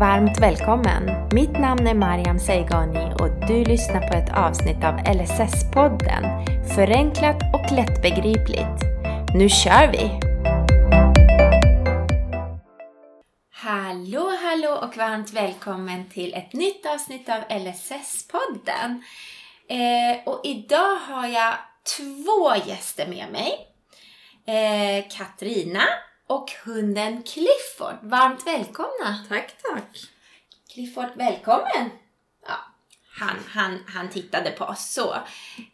varmt välkommen! Mitt namn är Mariam Seigani och du lyssnar på ett avsnitt av LSS-podden. Förenklat och lättbegripligt. Nu kör vi! Hallå, hallå och varmt välkommen till ett nytt avsnitt av LSS-podden. Eh, och idag har jag två gäster med mig. Eh, Katrina och hunden Clifford. Varmt välkomna! Tack, tack. Clifford, välkommen! Ja, han, han, han tittade på oss så.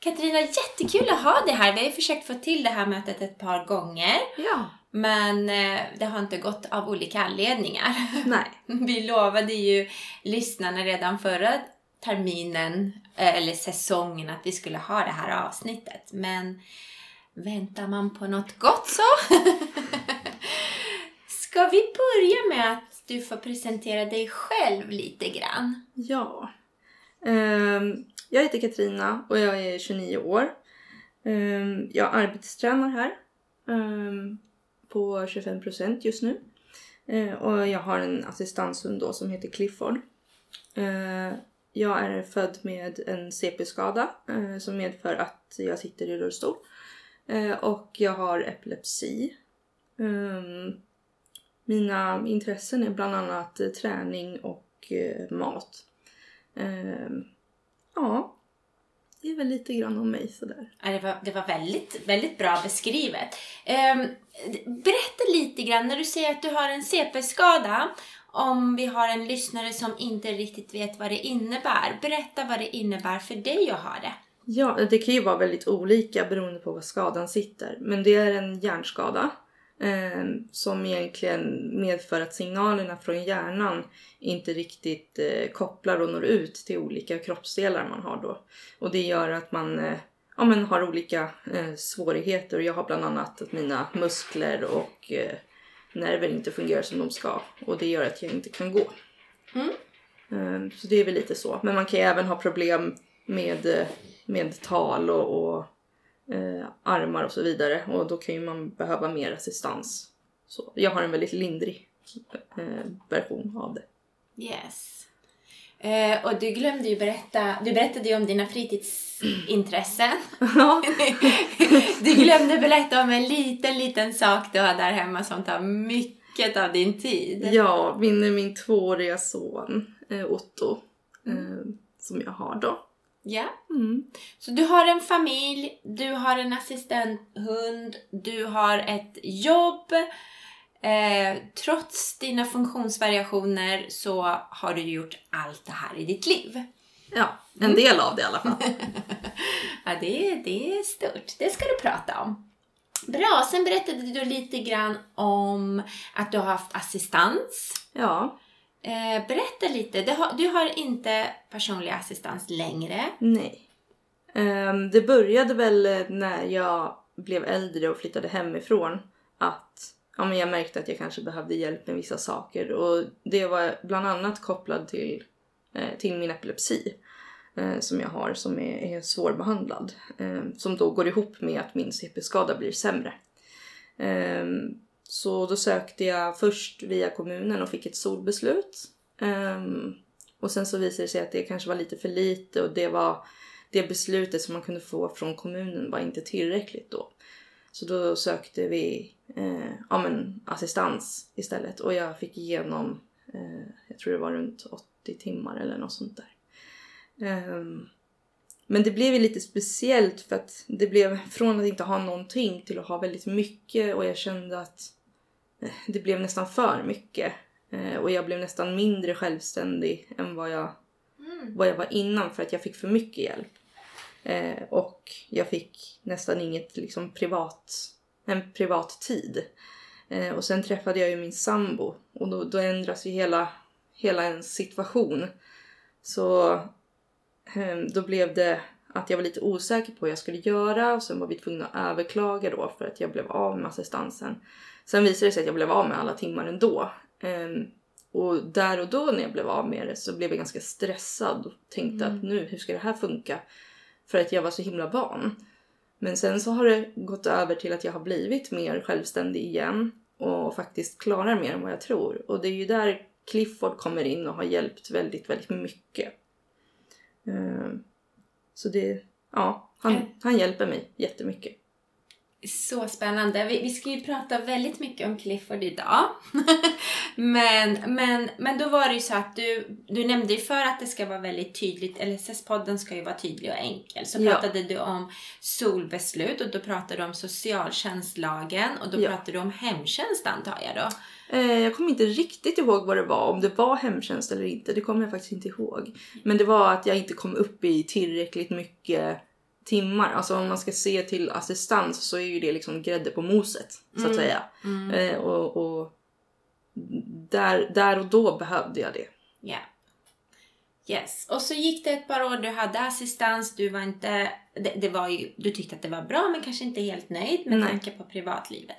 Katarina, jättekul att ha dig här. Vi har ju försökt få till det här mötet ett par gånger. Ja. Men eh, det har inte gått av olika anledningar. Nej. Vi lovade ju lyssnarna redan förra terminen, eh, eller säsongen, att vi skulle ha det här avsnittet. Men väntar man på något gott så? Ska vi börja med att du får presentera dig själv lite grann? Ja. Ehm, jag heter Katrina och jag är 29 år. Ehm, jag arbetstränar här ehm, på 25% just nu. Och jag har en assistanshund då som heter Clifford. Jag är född med en CP-skada som medför att jag sitter i rullstol. Eh, och jag har epilepsi. Ehm, mina intressen är bland annat eh, träning och eh, mat. Ehm, ja, det är väl lite grann om mig sådär. Ja, det, var, det var väldigt, väldigt bra beskrivet. Ehm, berätta lite grann, när du säger att du har en CP-skada, om vi har en lyssnare som inte riktigt vet vad det innebär. Berätta vad det innebär för dig att ha det. Ja, det kan ju vara väldigt olika beroende på var skadan sitter. Men det är en hjärnskada eh, som egentligen medför att signalerna från hjärnan inte riktigt eh, kopplar och når ut till olika kroppsdelar man har då. Och det gör att man eh, ja, men har olika eh, svårigheter. Jag har bland annat att mina muskler och eh, nerver inte fungerar som de ska. Och det gör att jag inte kan gå. Mm. Eh, Så det är väl lite så. Men man kan ju även ha problem med, eh, med tal och, och eh, armar och så vidare. Och då kan ju man behöva mer assistans. Så jag har en väldigt lindrig eh, version av det. Yes. Eh, och du glömde ju berätta, du berättade ju om dina fritidsintressen. Du glömde berätta om en liten, liten sak du har där hemma som tar mycket av din tid. ja, min, min tvååriga son eh, Otto. Eh, som jag har då. Ja. Mm. Så du har en familj, du har en assistenthund, du har ett jobb. Eh, trots dina funktionsvariationer så har du gjort allt det här i ditt liv. Ja, en del av det i alla fall. Ja, det, det är stort. Det ska du prata om. Bra, sen berättade du lite grann om att du har haft assistans. Ja, Eh, berätta lite. Du har, du har inte personlig assistans längre. nej. Um, det började väl eh, när jag blev äldre och flyttade hemifrån att ja, men jag märkte att jag kanske behövde hjälp med vissa saker och det var bland annat kopplat till, eh, till min epilepsi eh, som jag har som är, är svårbehandlad. Eh, som då går ihop med att min CP-skada blir sämre. Ehm, så då sökte jag först via kommunen och fick ett solbeslut. Um, och sen så visade det sig att det kanske var lite för lite och det var det beslutet som man kunde få från kommunen var inte tillräckligt då. Så då sökte vi eh, ja, men assistans istället och jag fick igenom, eh, jag tror det var runt 80 timmar eller något sånt där. Um, men det blev ju lite speciellt för att det blev från att inte ha någonting till att ha väldigt mycket och jag kände att det blev nästan för mycket. Eh, och jag blev nästan mindre självständig än vad jag, vad jag var innan för att jag fick för mycket hjälp. Eh, och jag fick nästan inget liksom privat, en privat tid. Eh, och sen träffade jag ju min sambo och då, då ändras ju hela, hela en situation. Så eh, då blev det att jag var lite osäker på vad jag skulle göra och sen var vi tvungna att överklaga då för att jag blev av med assistansen. Sen visade det sig att jag blev av med alla timmar ändå. Ehm, och där och då när jag blev av med det så blev jag ganska stressad och tänkte att nu, hur ska det här funka? För att jag var så himla van. Men sen så har det gått över till att jag har blivit mer självständig igen och faktiskt klarar mer än vad jag tror. Och det är ju där Clifford kommer in och har hjälpt väldigt, väldigt mycket. Eh, så det, ja, han, Mm. han hjälper mig jättemycket. Så spännande. Vi, vi ska ju prata väldigt mycket om Clifford idag. men, men, men då var det ju så att du, du nämnde ju för att det ska vara väldigt tydligt, LSS-podden ska ju vara tydlig och enkel. Så Ja. pratade du om solbeslut och då pratade du om socialtjänstlagen och då Ja. pratade du om hemtjänst antar jag då. Eh, jag kommer inte riktigt ihåg vad det var, om det var hemtjänst eller inte. Det kommer jag faktiskt inte ihåg. Men det var att jag inte kom upp i tillräckligt mycket timmar. Alltså om man ska se till assistans så är ju det liksom grädde på moset så att Mm. säga. Eh, och och där, där och då behövde jag det. Ja. Yes. Och så gick det ett par år, du hade assistans, du var inte... Det, det var ju, du tyckte att det var bra men kanske inte helt nöjd med Nej. tanke på privatlivet.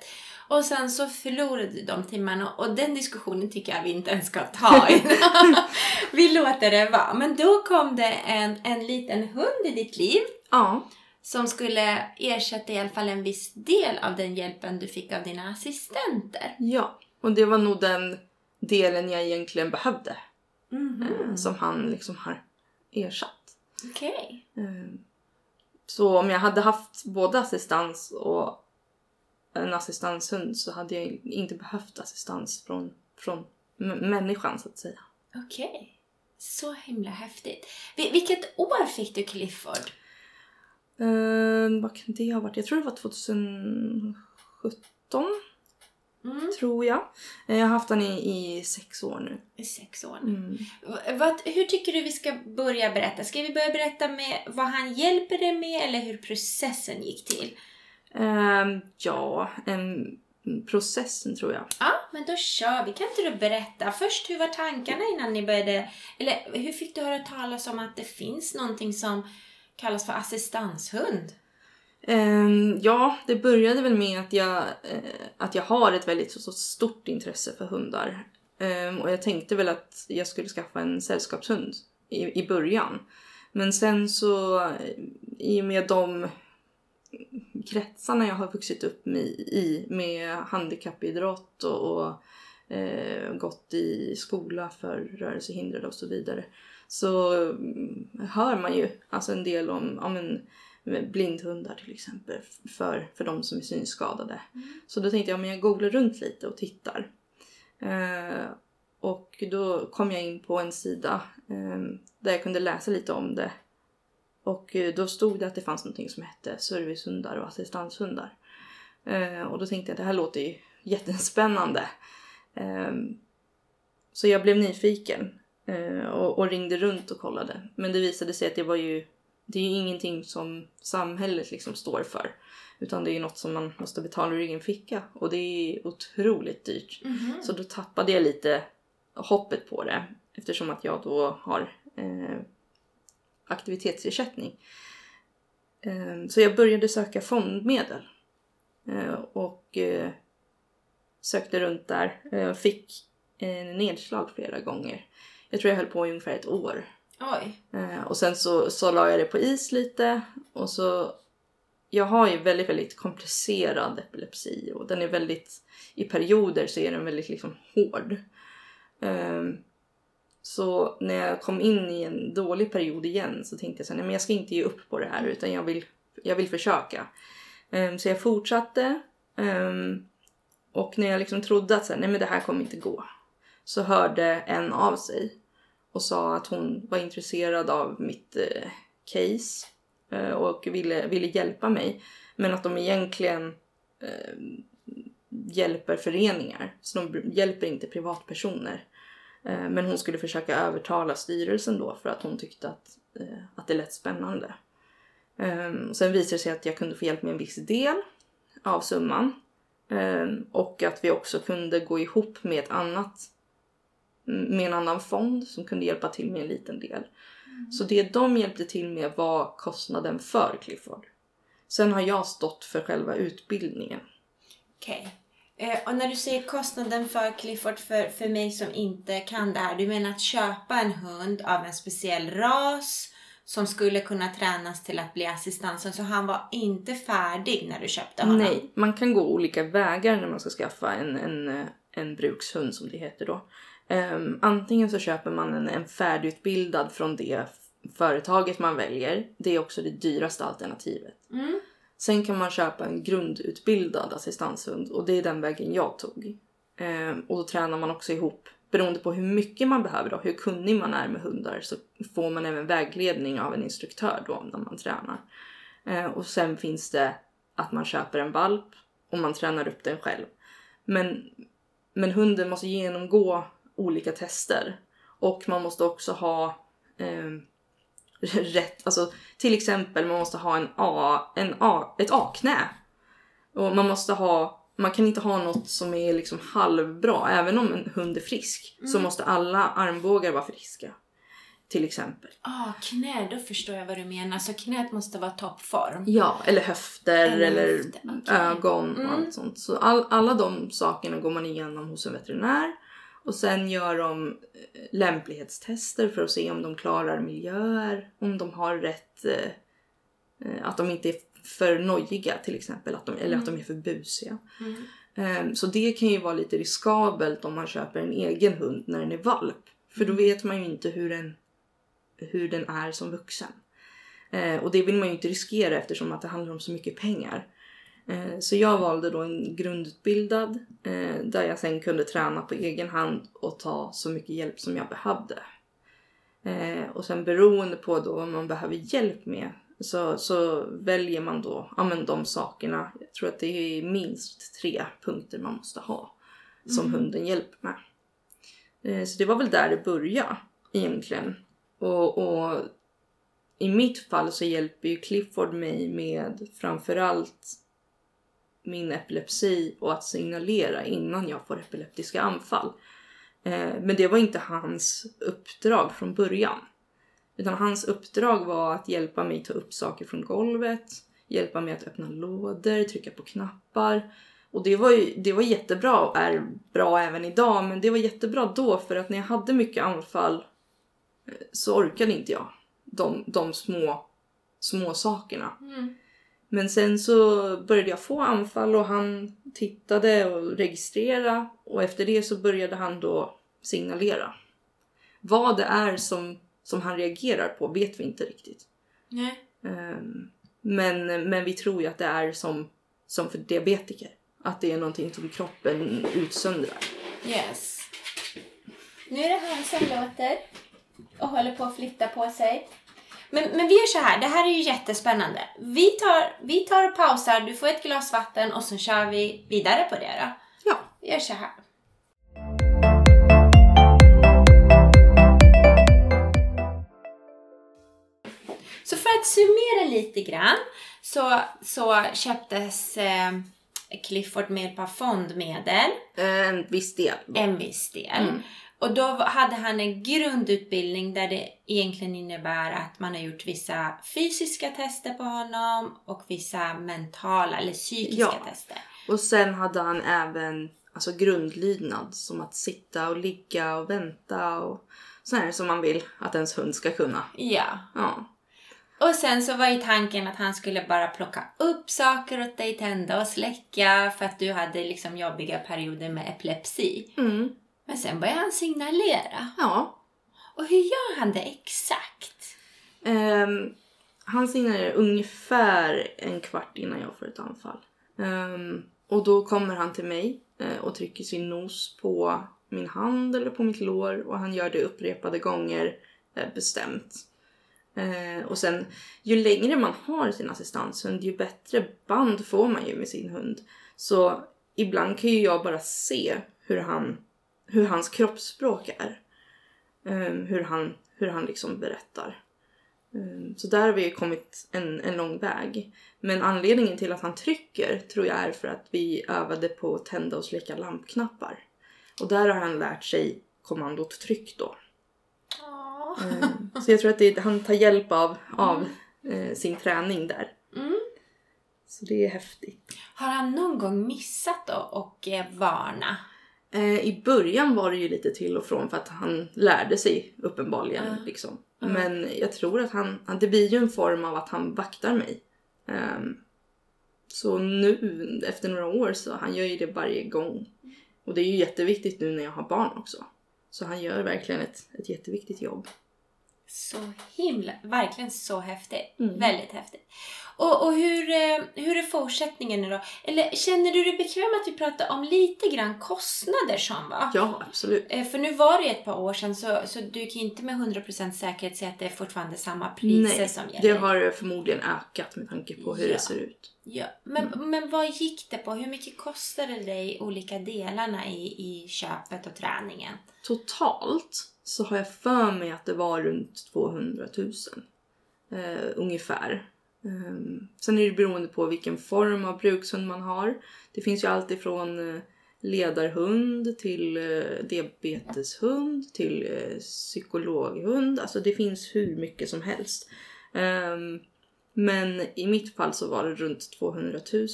Och sen så förlorade du de timmarna och den diskussionen tycker jag vi inte ens ska ta vi låter det vara. Men då kom det en, en liten hund i ditt liv Ja, som skulle ersätta i alla fall en viss del av den hjälpen du fick av dina assistenter. ja. Och det var nog den delen jag egentligen behövde. Mhm. eh, Som han liksom har ersatt. Okej. Eh, Så om jag hade haft både assistans och en assistanshund så hade jag inte behövt assistans från, från människan så att säga. Okej. Så himla häftigt. Vil- vilket år fick du Clifford? Eh, vad kan det ha varit? Jag tror det var 2017 Mm. tror jag. Eh, Jag har haft den i, i sex år nu. I sex år. Mm. Vad, hur tycker du vi ska börja berätta? Ska vi börja berätta med vad han hjälper dig med eller hur processen gick till? Ehm, ja, en, processen tror jag. Ja, men då kör vi. Kan inte du berätta först hur var tankarna innan ni började? Eller hur fick du höra talas om att det finns någonting som kallas för assistanshund? Ehm, ja, det började väl med att jag, eh, att jag har ett väldigt så, så stort intresse för hundar. Ehm, och jag tänkte väl att jag skulle skaffa en sällskapshund i, i början. Men sen så, eh, i och med de kretsarna jag har vuxit upp med, i med handikappidrott och, och eh, gått i skola för rörelsehindrade och så vidare så mm, hör man ju alltså en del om, om en blindhundar till exempel för, för de som är synskadade. Så då tänkte jag men jag googlar runt lite och tittar. Eh, och då kom jag in på en sida eh, där jag kunde läsa lite om det. Och eh, då stod det att det fanns någonting som hette servicehundar och assistanshundar. Eh, och då tänkte jag att det här låter ju jättespännande. Eh, så jag blev nyfiken och, och ringde runt och kollade. Men det visade sig att det var ju det är ju ingenting som samhället liksom står för. Utan det är ju något som man måste betala ur egen ficka. Och det är otroligt dyrt. Så då tappade jag lite hoppet på det. Eftersom att jag då har eh, aktivitetsersättning. Eh, så jag började söka fondmedel. Eh, och eh, sökte runt där. Eh, fick eh, nedslag flera gånger. Jag tror jag höll på i ungefär ett år. Oj. Eh, och sen så, så la jag det på is lite och så... Jag har ju väldigt, väldigt komplicerad epilepsi och den är väldigt... I perioder så är den väldigt liksom hård. Ehm, så när jag kom in i en dålig period igen så tänkte jag så här, nej men jag ska inte ge upp på det här utan jag vill, jag vill försöka. Ehm, så jag fortsatte. ehm, och när jag liksom trodde att så här, nej men det här kommer inte gå. Så hörde en av sig och sa att hon var intresserad av mitt eh, case eh, och ville, ville hjälpa mig. Men att de egentligen eh, hjälper föreningar, så de hjälper inte privatpersoner. Eh, men hon skulle försöka övertala styrelsen då för att hon tyckte att, eh, att det lät spännande. Eh, sen visade det sig att jag kunde få hjälp med en viss del av summan. Ehm, och att vi också kunde gå ihop med ett annat med en annan fond som kunde hjälpa till med en liten del. Så det de hjälpte till med var kostnaden för Clifford. Sen har jag stått för själva utbildningen. Okej. Eh, och när du säger kostnaden för Clifford, för, för mig som inte kan det här, du menar att köpa en hund av en speciell ras som skulle kunna tränas till att bli assistansen, så han var inte färdig när du köpte honom? Nej, man kan gå olika vägar när man ska skaffa en, en, eh, en brukshund som det heter då. Ehm, antingen så köper man en, en färdigutbildad från det företaget man väljer. Det är också det dyraste alternativet. Mm. Sen kan man köpa en grundutbildad assistanshund och det är den vägen jag tog. Ehm, och då tränar man också ihop. Beroende på hur mycket man behöver och hur kunnig man är med hundar så får man även vägledning av en instruktör då när man tränar. Ehm, och sen finns det att man köper en valp och man tränar upp den själv. Men, men hunden måste genomgå olika tester och man måste också ha ehm, rätt, alltså till exempel man måste ha en A, en A, ett A-knä. Och man måste ha, man kan inte ha något som är liksom halvbra. Även om en hund är frisk så måste alla armbågar vara friska. Till exempel. Ah, knä, då förstår jag vad du menar. Så knät måste vara toppform. Ja, eller höfter Eller eller, höfter, okej. ögon och Mm. allt sånt. Så all, alla de sakerna går man igenom hos en veterinär. Och sen gör de eh, lämplighetstester för att se om de klarar miljöer, om de har rätt, eh, eh, att de inte är för nojiga till exempel, att de, eller att de är för busiga. Mm. Eh, Så det kan ju vara lite riskabelt om man köper en egen hund när den är valp. För då vet man ju inte hur den, hur den är som vuxen. Eh, och det vill man ju inte riskera eftersom att det handlar om så mycket pengar. Eh, så jag valde då en grundutbildad eh, där jag sen kunde träna på egen hand och ta så mycket hjälp som jag behövde. Eh, och sen beroende på då vad man behöver hjälp med så, så väljer man då ja, men de sakerna. Jag tror att det är minst tre punkter man måste ha som hunden hjälper med. Så det var väl där det började egentligen. Och, och i mitt fall så hjälper ju Clifford mig med framförallt min epilepsi och att signalera innan jag får epileptiska anfall. Eh, men det var inte hans uppdrag från början. Utan hans uppdrag var att hjälpa mig ta upp saker från golvet, hjälpa mig att öppna lådor, trycka på knappar. Och det var, ju, det var jättebra och är bra även idag, men det var jättebra då för att när jag hade mycket anfall eh, så orkade inte jag de, de små, små sakerna. Mm. Men sen så började jag få anfall och han tittade och registrerade och efter det så började han då signalera. Vad det är som, som han reagerar på vet vi inte riktigt. Nej. Ehm, Men, men vi tror ju att det är som, som för diabetiker. Att det är någonting som kroppen utsöndrar. Yes. Nu är det han som låter och håller på att flytta på sig. Men, men vi gör så här, det här är ju jättespännande. Vi tar, vi tar och pausar, du får ett glas vatten och så kör vi vidare på det då. Ja. Vi gör så här. Så för att summera lite grann så, så köptes eh, Clifford med hjälp av fondmedel, En viss del. en viss del. Mm. Och då hade han en grundutbildning där det egentligen innebär att man har gjort vissa fysiska tester på honom och vissa mentala eller psykiska Ja. tester. Och sen hade han även alltså, grundlydnad som att sitta och ligga och vänta och sådär som man vill att ens hund ska kunna. Ja. Ja. Och sen så var ju tanken att han skulle bara plocka upp saker åt dig, tända och släcka för att du hade liksom jobbiga perioder med epilepsi. Mm. Men sen började han signalera. Ja. Och hur gör han det exakt? Ehm, han signalerar ungefär en kvart innan jag får ett anfall. Ehm, och då kommer han till mig eh, och trycker sin nos på min hand eller på mitt lår och han gör det upprepade gånger eh, bestämt. Eh, och sen ju längre man har sin assistanshund ju bättre band får man ju med sin hund. Så ibland kan ju jag bara se hur, han, hur hans kroppsspråk är. Ehm, hur, han, hur han liksom berättar. Ehm, Så där har vi kommit en, en lång väg. Men anledningen till att han trycker tror jag är för att vi övade på att tända och släcka lampknappar. Och där har han lärt sig kommandot tryck då. Ehm, Så jag tror att det, han tar hjälp av, av eh, sin träning där. Mm. Så det är häftigt. Har han någon gång missat då och eh, varna? Eh, I början var det ju lite till och från för att han lärde sig uppenbarligen. Ja. Liksom. Ja. Men jag tror att han, det blir ju en form av att han vaktar mig. Ehm, så nu efter några år så han gör ju det varje gång. Och det är ju jätteviktigt nu när jag har barn också. Så han gör verkligen ett, ett jätteviktigt jobb. Så himla, verkligen så häftigt. Mm. Väldigt häftigt. Och, och hur, eh, hur är fortsättningen nu då? Eller känner du dig bekväm att vi pratar om lite grann kostnader som va? Ja, absolut. Eh, För nu var det ju ett par år sedan så, så du kan inte med 100% säkerhet säga att det är fortfarande samma priser Nej, som det gäller. har förmodligen ökat med tanke på hur Ja. det ser ut. Ja, men, Mm. men vad gick det på? Hur mycket kostade det dig olika delarna i, i köpet och träningen? Totalt så har jag för mig att det var runt 200 000. Eh, ungefär. Ehm, sen är det beroende på vilken form av brukshund man har. Det finns ju allt ifrån eh, ledarhund till eh, diabeteshund till eh, psykologhund. Alltså det finns hur mycket som helst. Ehm, men i mitt fall så var det runt 200 000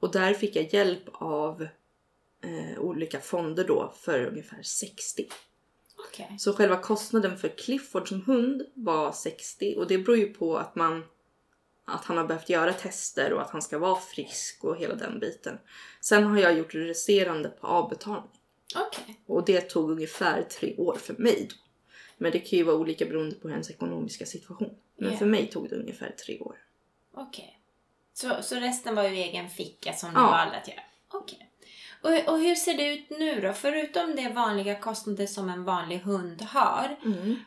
och där fick jag hjälp av olika fonder då för ungefär 60. Okej. Så själva kostnaden för Clifford som hund var 60 och det beror ju på att man att han har behövt göra tester och att han ska vara frisk och hela den biten. Sen har jag gjort det resterande på avbetalning Okej. och det tog ungefär tre år för mig. Då. Men det kan ju vara olika beroende på ens ekonomiska situation. Men Ja. för mig tog det ungefär tre år. Okej. Så, så resten var ju egen ficka som du Ja. valde att göra? Okej. Och, och hur ser det ut nu då? Förutom det vanliga kostnader som en vanlig hund har,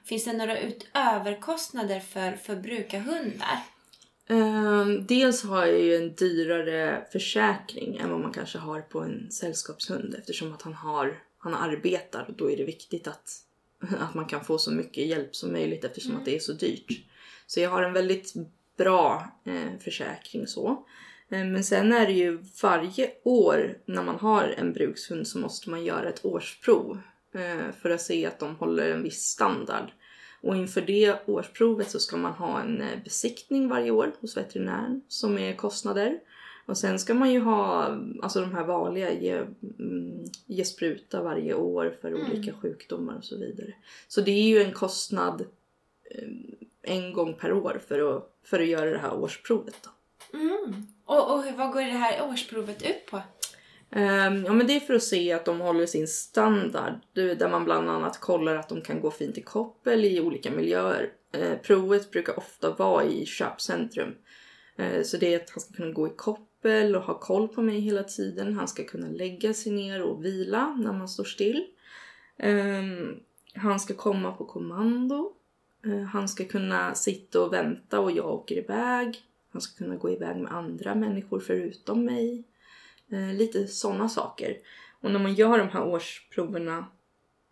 finns det några utöverkostnader för, för Ehm, dels har jag ju en dyrare försäkring än vad man kanske har på en sällskapshund eftersom att han har han arbetar och då är det viktigt att, att man kan få så mycket hjälp som möjligt eftersom att det är så dyrt. Så jag har en väldigt bra eh, försäkring så. Eh, Men sen är det ju varje år när man har en brukshund så måste man göra ett årsprov eh, för att se att de håller en viss standard. Och inför det årsprovet så ska man ha en eh, besiktning varje år hos veterinären som är kostnader. Och sen ska man ju ha alltså de här vanliga, ge, mm, ge spruta varje år för Mm. olika sjukdomar och så vidare. Så det är ju en kostnad eh, en gång per år för att, för att göra det här årsprovet. Då. Mm. Och, och vad går det här årsprovet ut på? Ehm, ja men det är för att se att de håller sin standard. Där man bland annat kollar att de kan gå fint i koppel i olika miljöer. Ehm, provet brukar ofta vara i köpcentrum. Ehm, så det är att han ska kunna gå i koppel och ha koll på mig hela tiden. Han ska kunna lägga sig ner och vila när man står still. Han ska komma på kommando. Han ska kunna sitta och vänta och jag åker iväg. Han ska kunna gå iväg med andra människor förutom mig. Eh, lite sådana saker. Och när man gör de här årsproverna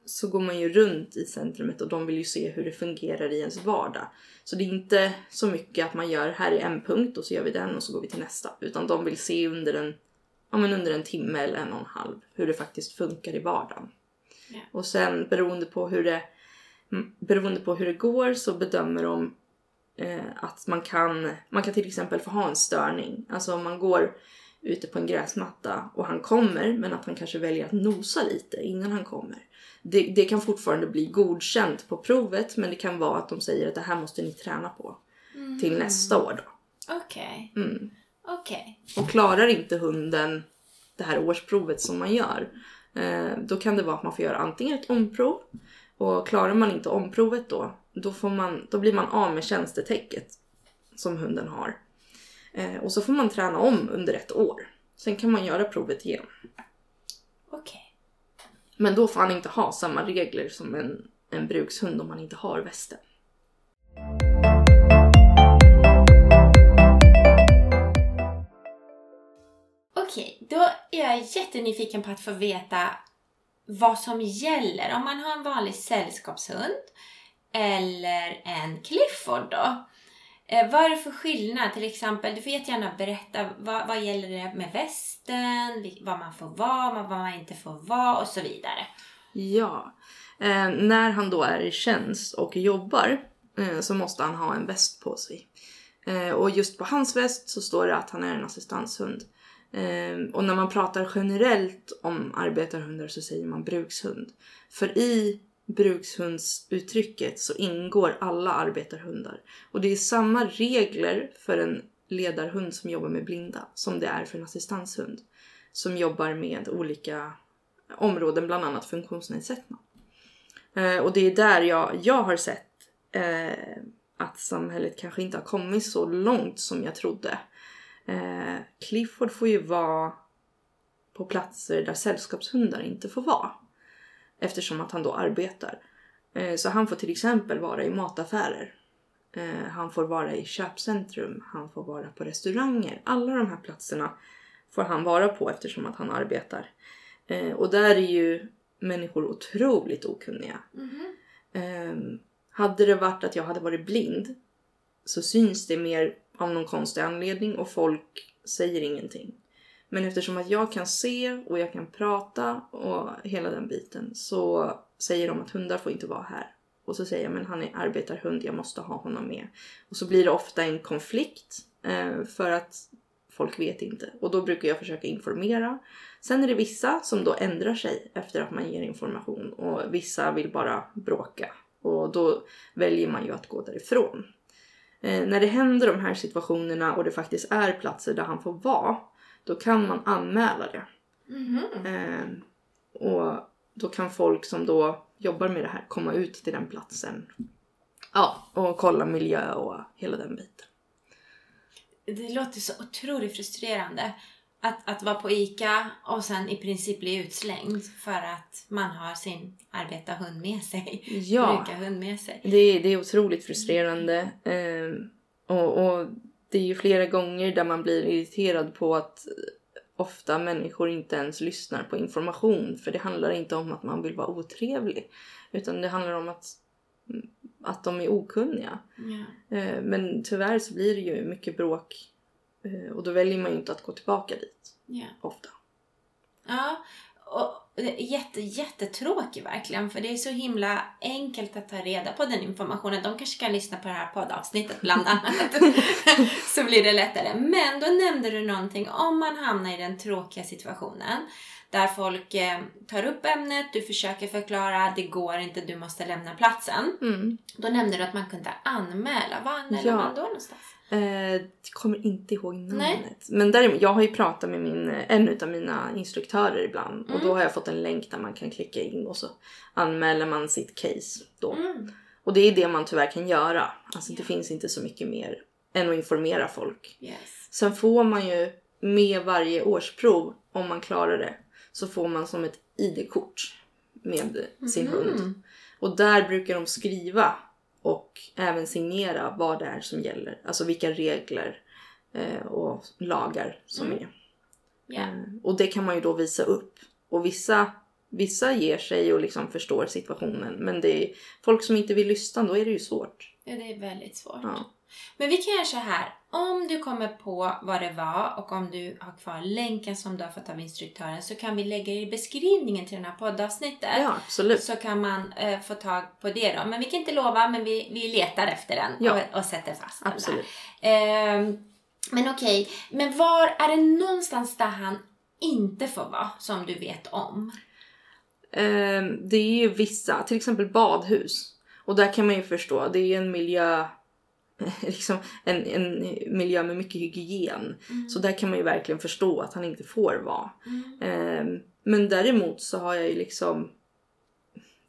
så går man ju runt i centrumet och de vill ju se hur det fungerar i ens vardag. Så det är inte så mycket att man gör här är en punkt och så gör vi den och så går vi till nästa. Utan de vill se under en, ja, men under en timme eller en och en halv hur det faktiskt funkar i vardagen. Ja. Och sen beroende på hur det, mm, beroende på hur det går så bedömer de eh, att man kan, man kan till exempel få ha en störning. Alltså om man går ute på en gräsmatta och han kommer men att han kanske väljer att nosa lite innan han kommer. Det, det kan fortfarande bli godkänt på provet men det kan vara att de säger att det här måste ni träna på till nästa år då. Okej. Mm. Okej. Och klarar inte hunden det här årsprovet som man gör eh, då kan det vara att man får göra antingen ett omprov och klarar man inte omprovet då då, får man, då blir man av med tjänstetäcket som hunden har. Eh, och så får man träna om under ett år. Sen kan man göra provet igen. Okej. Men då får han inte ha samma regler som en, en brukshund om man inte har västen. Okej, då är jag jättenyfiken på att få veta vad som gäller. Om man har en vanlig sällskapshund eller en Clifford då. Eh, vad är det för skillnad? Till exempel, du får jättegärna berätta vad, vad gäller det med västen, vad man får vara, vad man inte får vara och så vidare. Ja. Eh, när han då är i tjänst och jobbar eh, så måste han ha en väst på sig. Eh, och just på hans väst så står det att han är en assistanshund. Eh, och när man pratar generellt om arbetarhundar så säger man brukshund. För i brukshundsuttrycket så ingår alla arbetarhundar. Och det är samma regler för en ledarhund som jobbar med blinda som det är för en assistanshund. Som jobbar med olika områden, bland annat funktionsnedsättning. Eh, och det är där jag, jag har sett eh, att samhället kanske inte har kommit så långt som jag trodde. Eh, Clifford får ju vara på platser där sällskapshundar inte får vara. Eftersom att han då arbetar. Eh, så han får till exempel vara i mataffärer. Eh, han får vara i köpcentrum, han får vara på restauranger. Alla de här platserna får han vara på eftersom att han arbetar. Eh, och där är ju människor otroligt okunniga. Eh, hade det varit att jag hade varit blind så syns det mer av någon konstig anledning och folk säger ingenting. Men eftersom att jag kan se och jag kan prata och hela den biten så säger de att hundar får inte vara här. Och så säger jag men han är arbetarhund, jag måste ha honom med. Och så blir det ofta en konflikt eh, för att folk vet inte. Och då brukar jag försöka informera. Sen är det vissa som då ändrar sig efter att man ger information och vissa vill bara bråka. Och då väljer man ju att gå därifrån. Eh, när det händer de här situationerna och det faktiskt är platser där han får vara, då kan man anmäla det. Eh, och då kan folk som då jobbar med det här komma ut till den platsen. Ja, och kolla miljö och hela den biten. Det låter så otroligt frustrerande. Att, att vara på ICA och sen i princip bli utslängd för att man har sin arbetarhund med sig. Ja. Brukarhund med sig. Det är, det är otroligt frustrerande. Eh, och, och det är ju flera gånger där man blir irriterad på att ofta människor inte ens lyssnar på information. För det handlar inte om att man vill vara otrevlig. Utan det handlar om att, att de är okunniga. Eh, men tyvärr så blir det ju mycket bråk. Eh, och då väljer man ju inte att gå tillbaka dit Ja. ofta. Ja, och jätte, jättetråkigt verkligen. För det är så himla enkelt att ta reda på den informationen. De kanske kan lyssna på det här poddavsnittet bland annat. så blir det lättare. Men då nämnde du någonting om man hamnar i den tråkiga situationen. Där folk eh, tar upp ämnet, du försöker förklara, det går inte, du måste lämna platsen. Mm. Då nämnde du att man kunde anmäla. Vad anmäler Ja. man då någonstans? Eh, kommer inte ihåg namnet. Nej. Men däremot, jag har ju pratat med min, en av mina instruktörer ibland. Och Mm. då har jag fått en länk där man kan klicka in och så anmäler man sitt case då. Mm. Och det är det man tyvärr kan göra. Alltså det Ja. finns inte så mycket mer än att informera folk. Yes. Sen får man ju med varje årsprov, om man klarar det, så får man som ett ID-kort med sin Mhm. hund. Och där brukar de skriva och även signera vad det är som gäller. Alltså vilka regler eh, och lagar som Mm. är. Eh, och det kan man ju då visa upp. Och vissa, vissa ger sig och liksom förstår situationen. Men det är folk som inte vill lyssna, då är det ju svårt. Ja, det är väldigt svårt. Ja. Men vi kan göra så här. Om du kommer på vad det var och om du har kvar länken som du har fått av instruktören så kan vi lägga i beskrivningen till det här poddavsnittet. ja, absolut. Så kan man eh, få tag på det då. Men vi kan inte lova, men vi, vi letar efter den Ja. och, och sätter fast den Absolut. där. Ehm, men okej, men var är det någonstans där han inte får vara som du vet om? Ehm, det är ju vissa, till exempel badhus. Och där kan man ju förstå, det är ju en miljö liksom en, en miljö med mycket hygien. Så där kan man ju verkligen förstå att han inte får vara. Mm. Ehm, men däremot så har jag ju liksom...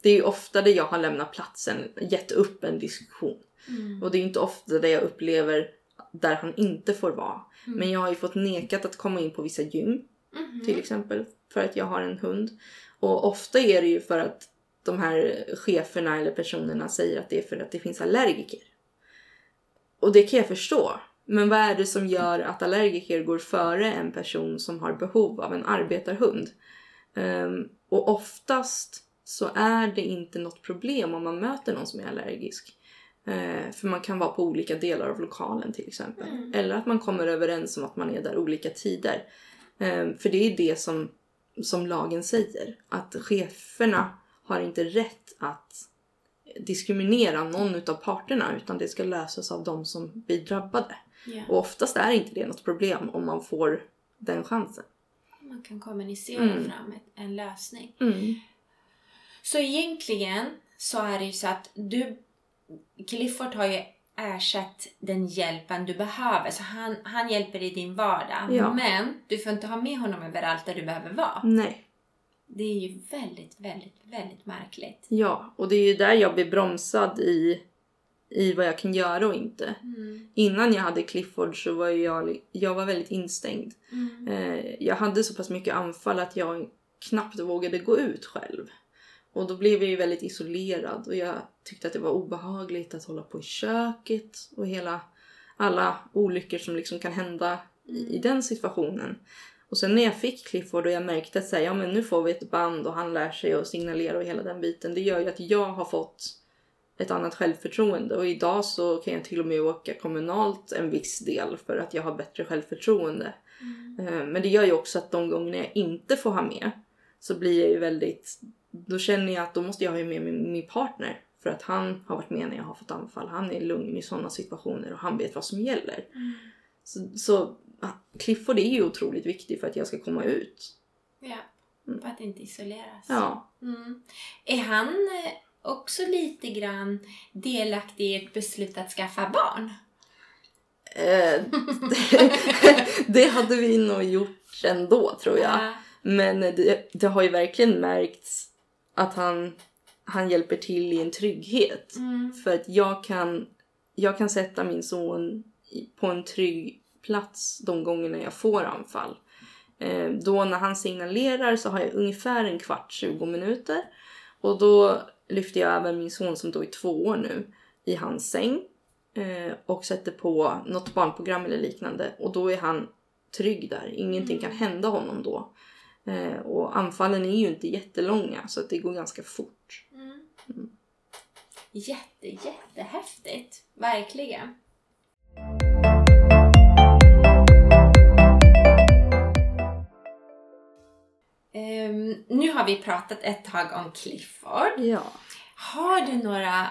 Det är ju ofta där jag har lämnat platsen, gett upp en diskussion. Mm. Och det är inte ofta där jag upplever där han inte får vara. Mm. Men jag har ju fått nekat att komma in på vissa gym Mhm. till exempel för att jag har en hund. Och ofta är det ju för att de här cheferna eller personerna säger att det är för att det finns allergiker. Och det kan jag förstå. Men vad är det som gör att allergiker går före en person som har behov av en arbetarhund? Ehm, och oftast så är det inte något problem om man möter någon som är allergisk. Eh, för man kan vara på olika delar av lokalen till exempel. Mm. Eller att man kommer överens om att man är där olika tider. Eh, för det är det som, som lagen säger. Att cheferna har inte rätt att diskriminera någon utav parterna utan det ska lösas av de som blir drabbade. Ja. Och oftast är inte det något problem om man får den chansen. Man kan kommunicera Mm. fram en lösning. Mm. Så egentligen så är det ju så att du, Clifford har ju ersatt den hjälpen du behöver. Så han, han hjälper i din vardag. Ja. Men du får inte ha med honom överallt där du behöver vara. Nej. Det är ju väldigt, väldigt, väldigt märkligt. Ja, och det är ju där jag blir bromsad i, i vad jag kan göra och inte. Mm. Innan jag hade Clifford så var jag, jag var väldigt instängd. Mm. Eh, jag hade så pass mycket anfall att jag knappt vågade gå ut själv. Och då blev jag ju väldigt isolerad och jag tyckte att det var obehagligt att hålla på i köket och hela alla olyckor som liksom kan hända i, i den situationen. Och sen när jag fick Clifford och jag märkte att säga, ja men nu får vi ett band och han lär sig att signalera och hela den biten. Det gör ju att jag har fått ett annat självförtroende och idag så kan jag till och med åka kommunalt en viss del för att jag har bättre självförtroende. Eh, Men det gör ju också att de gånger jag inte får ha med så blir jag ju väldigt... Då känner jag att då måste jag ha med min, min partner. För att han har varit med när jag har fått anfall. Han är lugn i sådana situationer och han vet vad som gäller. Så, så ah, Clifford är ju otroligt viktig för att jag ska komma ut. Ja, för att inte isoleras. Ja. Mm. Är han eh, också lite grann delaktig i ett beslut att skaffa barn? Eh, det hade vi nog gjort ändå tror jag. Ja. Men det, det har ju verkligen märkts att han, han hjälper till i en trygghet. Mm. För att jag kan, jag kan sätta min son på en trygg plats de gångerna jag får anfall. Eh, då när han signalerar så har jag ungefär en kvart, 20 minuter. Och då lyfter jag även min son som då är två år nu i hans säng. Eh, och sätter på något barnprogram eller liknande. Och då är han trygg där. Ingenting kan hända honom då. Eh, och anfallen är ju inte jättelånga så att det går ganska fort. Mm. Jätte, jättehäftigt. Verkligen. Nu har vi pratat ett tag om Clifford. Ja. Har du några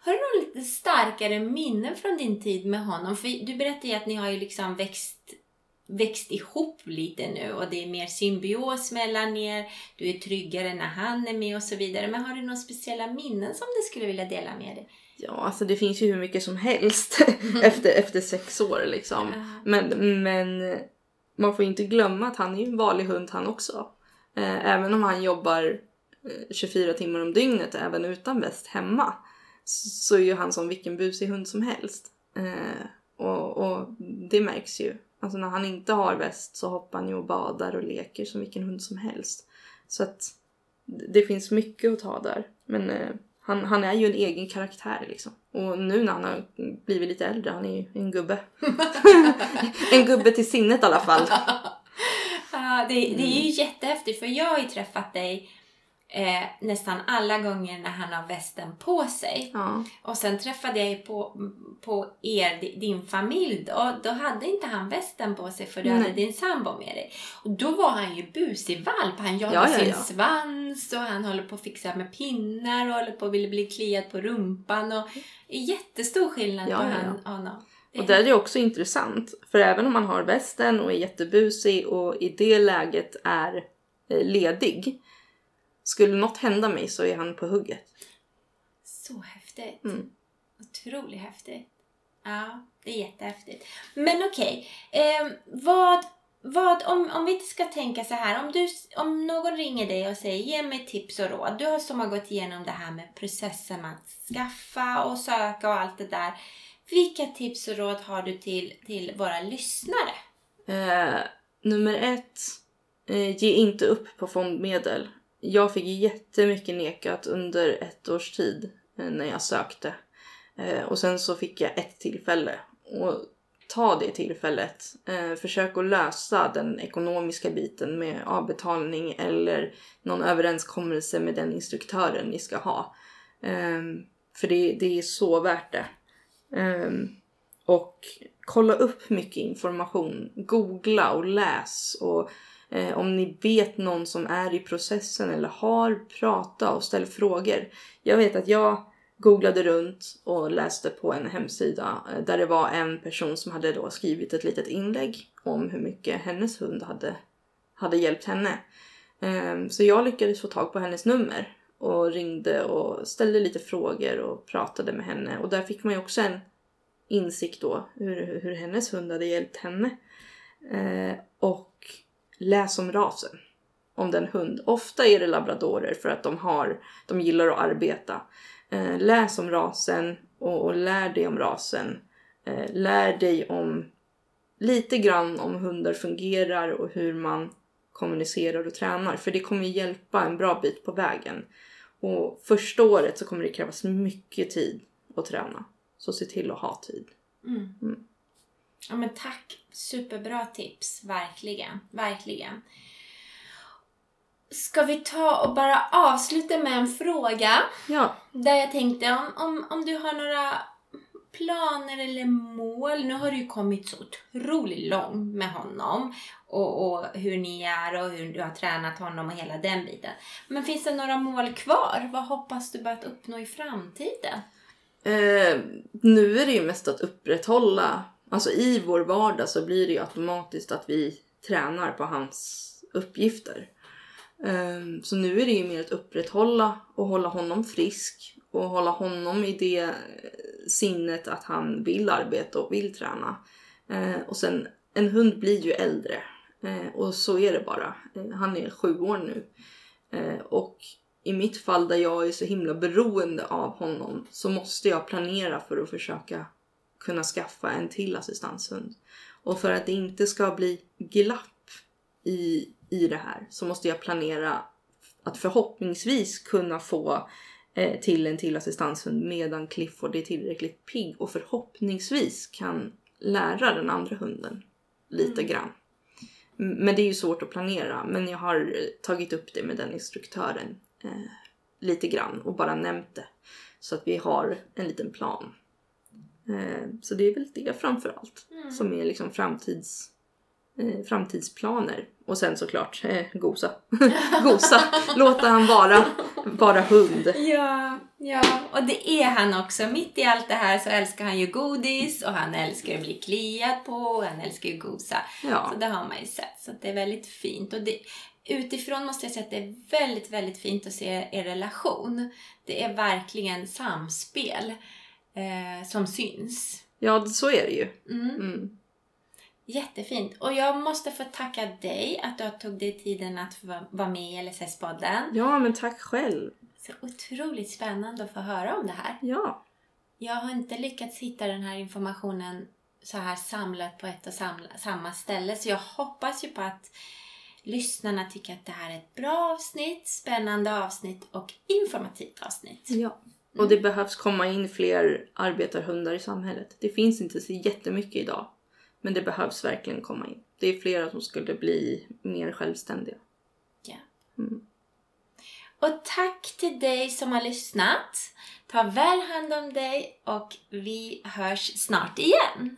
har du några lite starkare minnen från din tid med honom? För du berättade ju att ni har ju liksom växt, växt ihop lite nu och det är mer symbios mellan er. Du är tryggare när han är med och så vidare. Men har du några speciella minnen som du skulle vilja dela med dig? Ja, alltså det finns ju hur mycket som helst efter, efter sex år liksom. Men, men man får inte glömma att han är ju en vanlig hund han också. Eh, även om han jobbar eh, 24 timmar om dygnet även utan väst hemma så är ju han som vilken busig hund som helst. Eh, och, och det märks ju. Alltså när han inte har väst så hoppar han ju och badar och leker som vilken hund som helst. Så att det finns mycket att ta där. Men eh, han, han är ju en egen karaktär liksom. Och nu när han har blivit lite äldre, han är ju en gubbe. en gubbe till sinnet i alla fall. Ja, det, det är Mm. ju jättehäftigt för jag har ju träffat dig eh, nästan alla gånger när han har västen på sig. Ja. Och sen träffade jag ju på, på er, di- din familj då. Då hade inte han västen på sig för du Nej. hade din sambo med dig. Och då var han ju busig valp. Han jagade Ja, ja, sin svans och han håller på att fixa med pinnar och håller på att bli kliad på rumpan. Och jättestor skillnad Ja, på ja, han, honom. Och där är det också intressant. För även om man har västen och är jättebusig och i det läget är eh, ledig. Skulle något hända mig så är han på hugget. Så häftigt. Mm. Otroligt häftigt. Ja, det är jättehäftigt. Men okej, eh, vad, vad om, om vi inte ska tänka så här. Om, du, om någon ringer dig och säger ge mig tips och råd. Du har som har gått igenom det här med processen att skaffa och söka och allt det där. Vilka tips och råd har du till, till våra lyssnare? Eh, nummer ett. Eh, ge inte upp på fondmedel. Jag fick jättemycket nekat under ett års tid eh, när jag sökte. Eh, och sen så fick jag ett tillfälle. Och ta det tillfället. Eh, försök att lösa den ekonomiska biten med avbetalning eller någon överenskommelse med den instruktören ni ska ha. Eh, för det, det är så värt det. Um, och kolla upp mycket information. Googla och läs. Och eh, om ni vet någon som är i processen eller har, prata och ställ frågor. Jag vet att jag googlade runt och läste på en hemsida eh, där det var en person som hade då skrivit ett litet inlägg om hur mycket hennes hund hade, hade hjälpt henne. Eh, så jag lyckades få tag på hennes nummer och ringde och ställde lite frågor och pratade med henne. Och där fick man ju också en insikt då hur, hur hennes hund hade hjälpt henne. Eh, och läs om rasen. om den hund. Ofta är det labradorer för att de, har, de gillar att arbeta. Eh, läs om rasen och, och lär dig om rasen. Eh, lär dig om lite grann om hundar fungerar och hur man kommunicerar och tränar. För det kommer hjälpa en bra bit på vägen. Och första året så kommer det krävas mycket tid att träna. Så se till att ha tid. Mm. Mm. Ja men tack! Superbra tips, verkligen. Verkligen. Ska vi ta och bara avsluta med en fråga? Ja. Där jag tänkte om, om, om du har några planer eller mål. Nu har du ju kommit så otroligt långt med honom och, och, hur ni är och hur du har tränat honom och hela den biten. Men finns det några mål kvar? Vad hoppas du på att uppnå i framtiden? Eh, nu är det ju mest att upprätthålla, alltså i vår vardag så blir det ju automatiskt att vi tränar på hans uppgifter. Eh, så nu är det ju mer att upprätthålla och hålla honom frisk och hålla honom i det sinnet att han vill arbeta och vill träna. Eh, och sen en hund blir ju äldre eh, och så är det bara. Eh, han är sju år nu eh, och i mitt fall där jag är så himla beroende av honom så måste jag planera för att försöka kunna skaffa en till assistanshund. Och för att det inte ska bli glapp i, i det här så måste jag planera att förhoppningsvis kunna få till en till assistanshund medan Clifford är tillräckligt pigg och förhoppningsvis kan lära den andra hunden lite mm. grann. Men det är ju svårt att planera. Men jag har tagit upp det med den instruktören eh, lite grann och bara nämnt det. Så att vi har en liten plan. Eh, så det är väl det framför allt mm. som är liksom framtids, eh, framtidsplaner. Och sen såklart eh, gosa. gosa. Låta han vara, vara hund. Ja, ja, och det är han också. Mitt i allt det här så älskar han ju godis och han älskar att bli kliad på och han älskar ju gosa. Ja. Så det har man ju sett. Så det är väldigt fint. Och det, utifrån måste jag säga att det är väldigt, väldigt fint att se er relation. Det är verkligen samspel eh, som syns. Ja, så är det ju. Mm. Mm. Jättefint. Och jag måste få tacka dig att du tog dig tiden att vara med i LSS-podden. Ja, men tack själv. Så otroligt spännande att få höra om det här. Ja. Jag har inte lyckats hitta den här informationen så här samlat på ett och samma ställe. Så jag hoppas ju på att lyssnarna tycker att det här är ett bra avsnitt, spännande avsnitt och informativt avsnitt. Ja. Och det behövs komma in fler arbetarhundar i samhället. Det finns inte så jättemycket idag. Men det behövs verkligen komma in. Det är flera som skulle bli mer självständiga. Ja. Mm. Och tack till dig som har lyssnat. Ta väl hand om dig och vi hörs snart igen.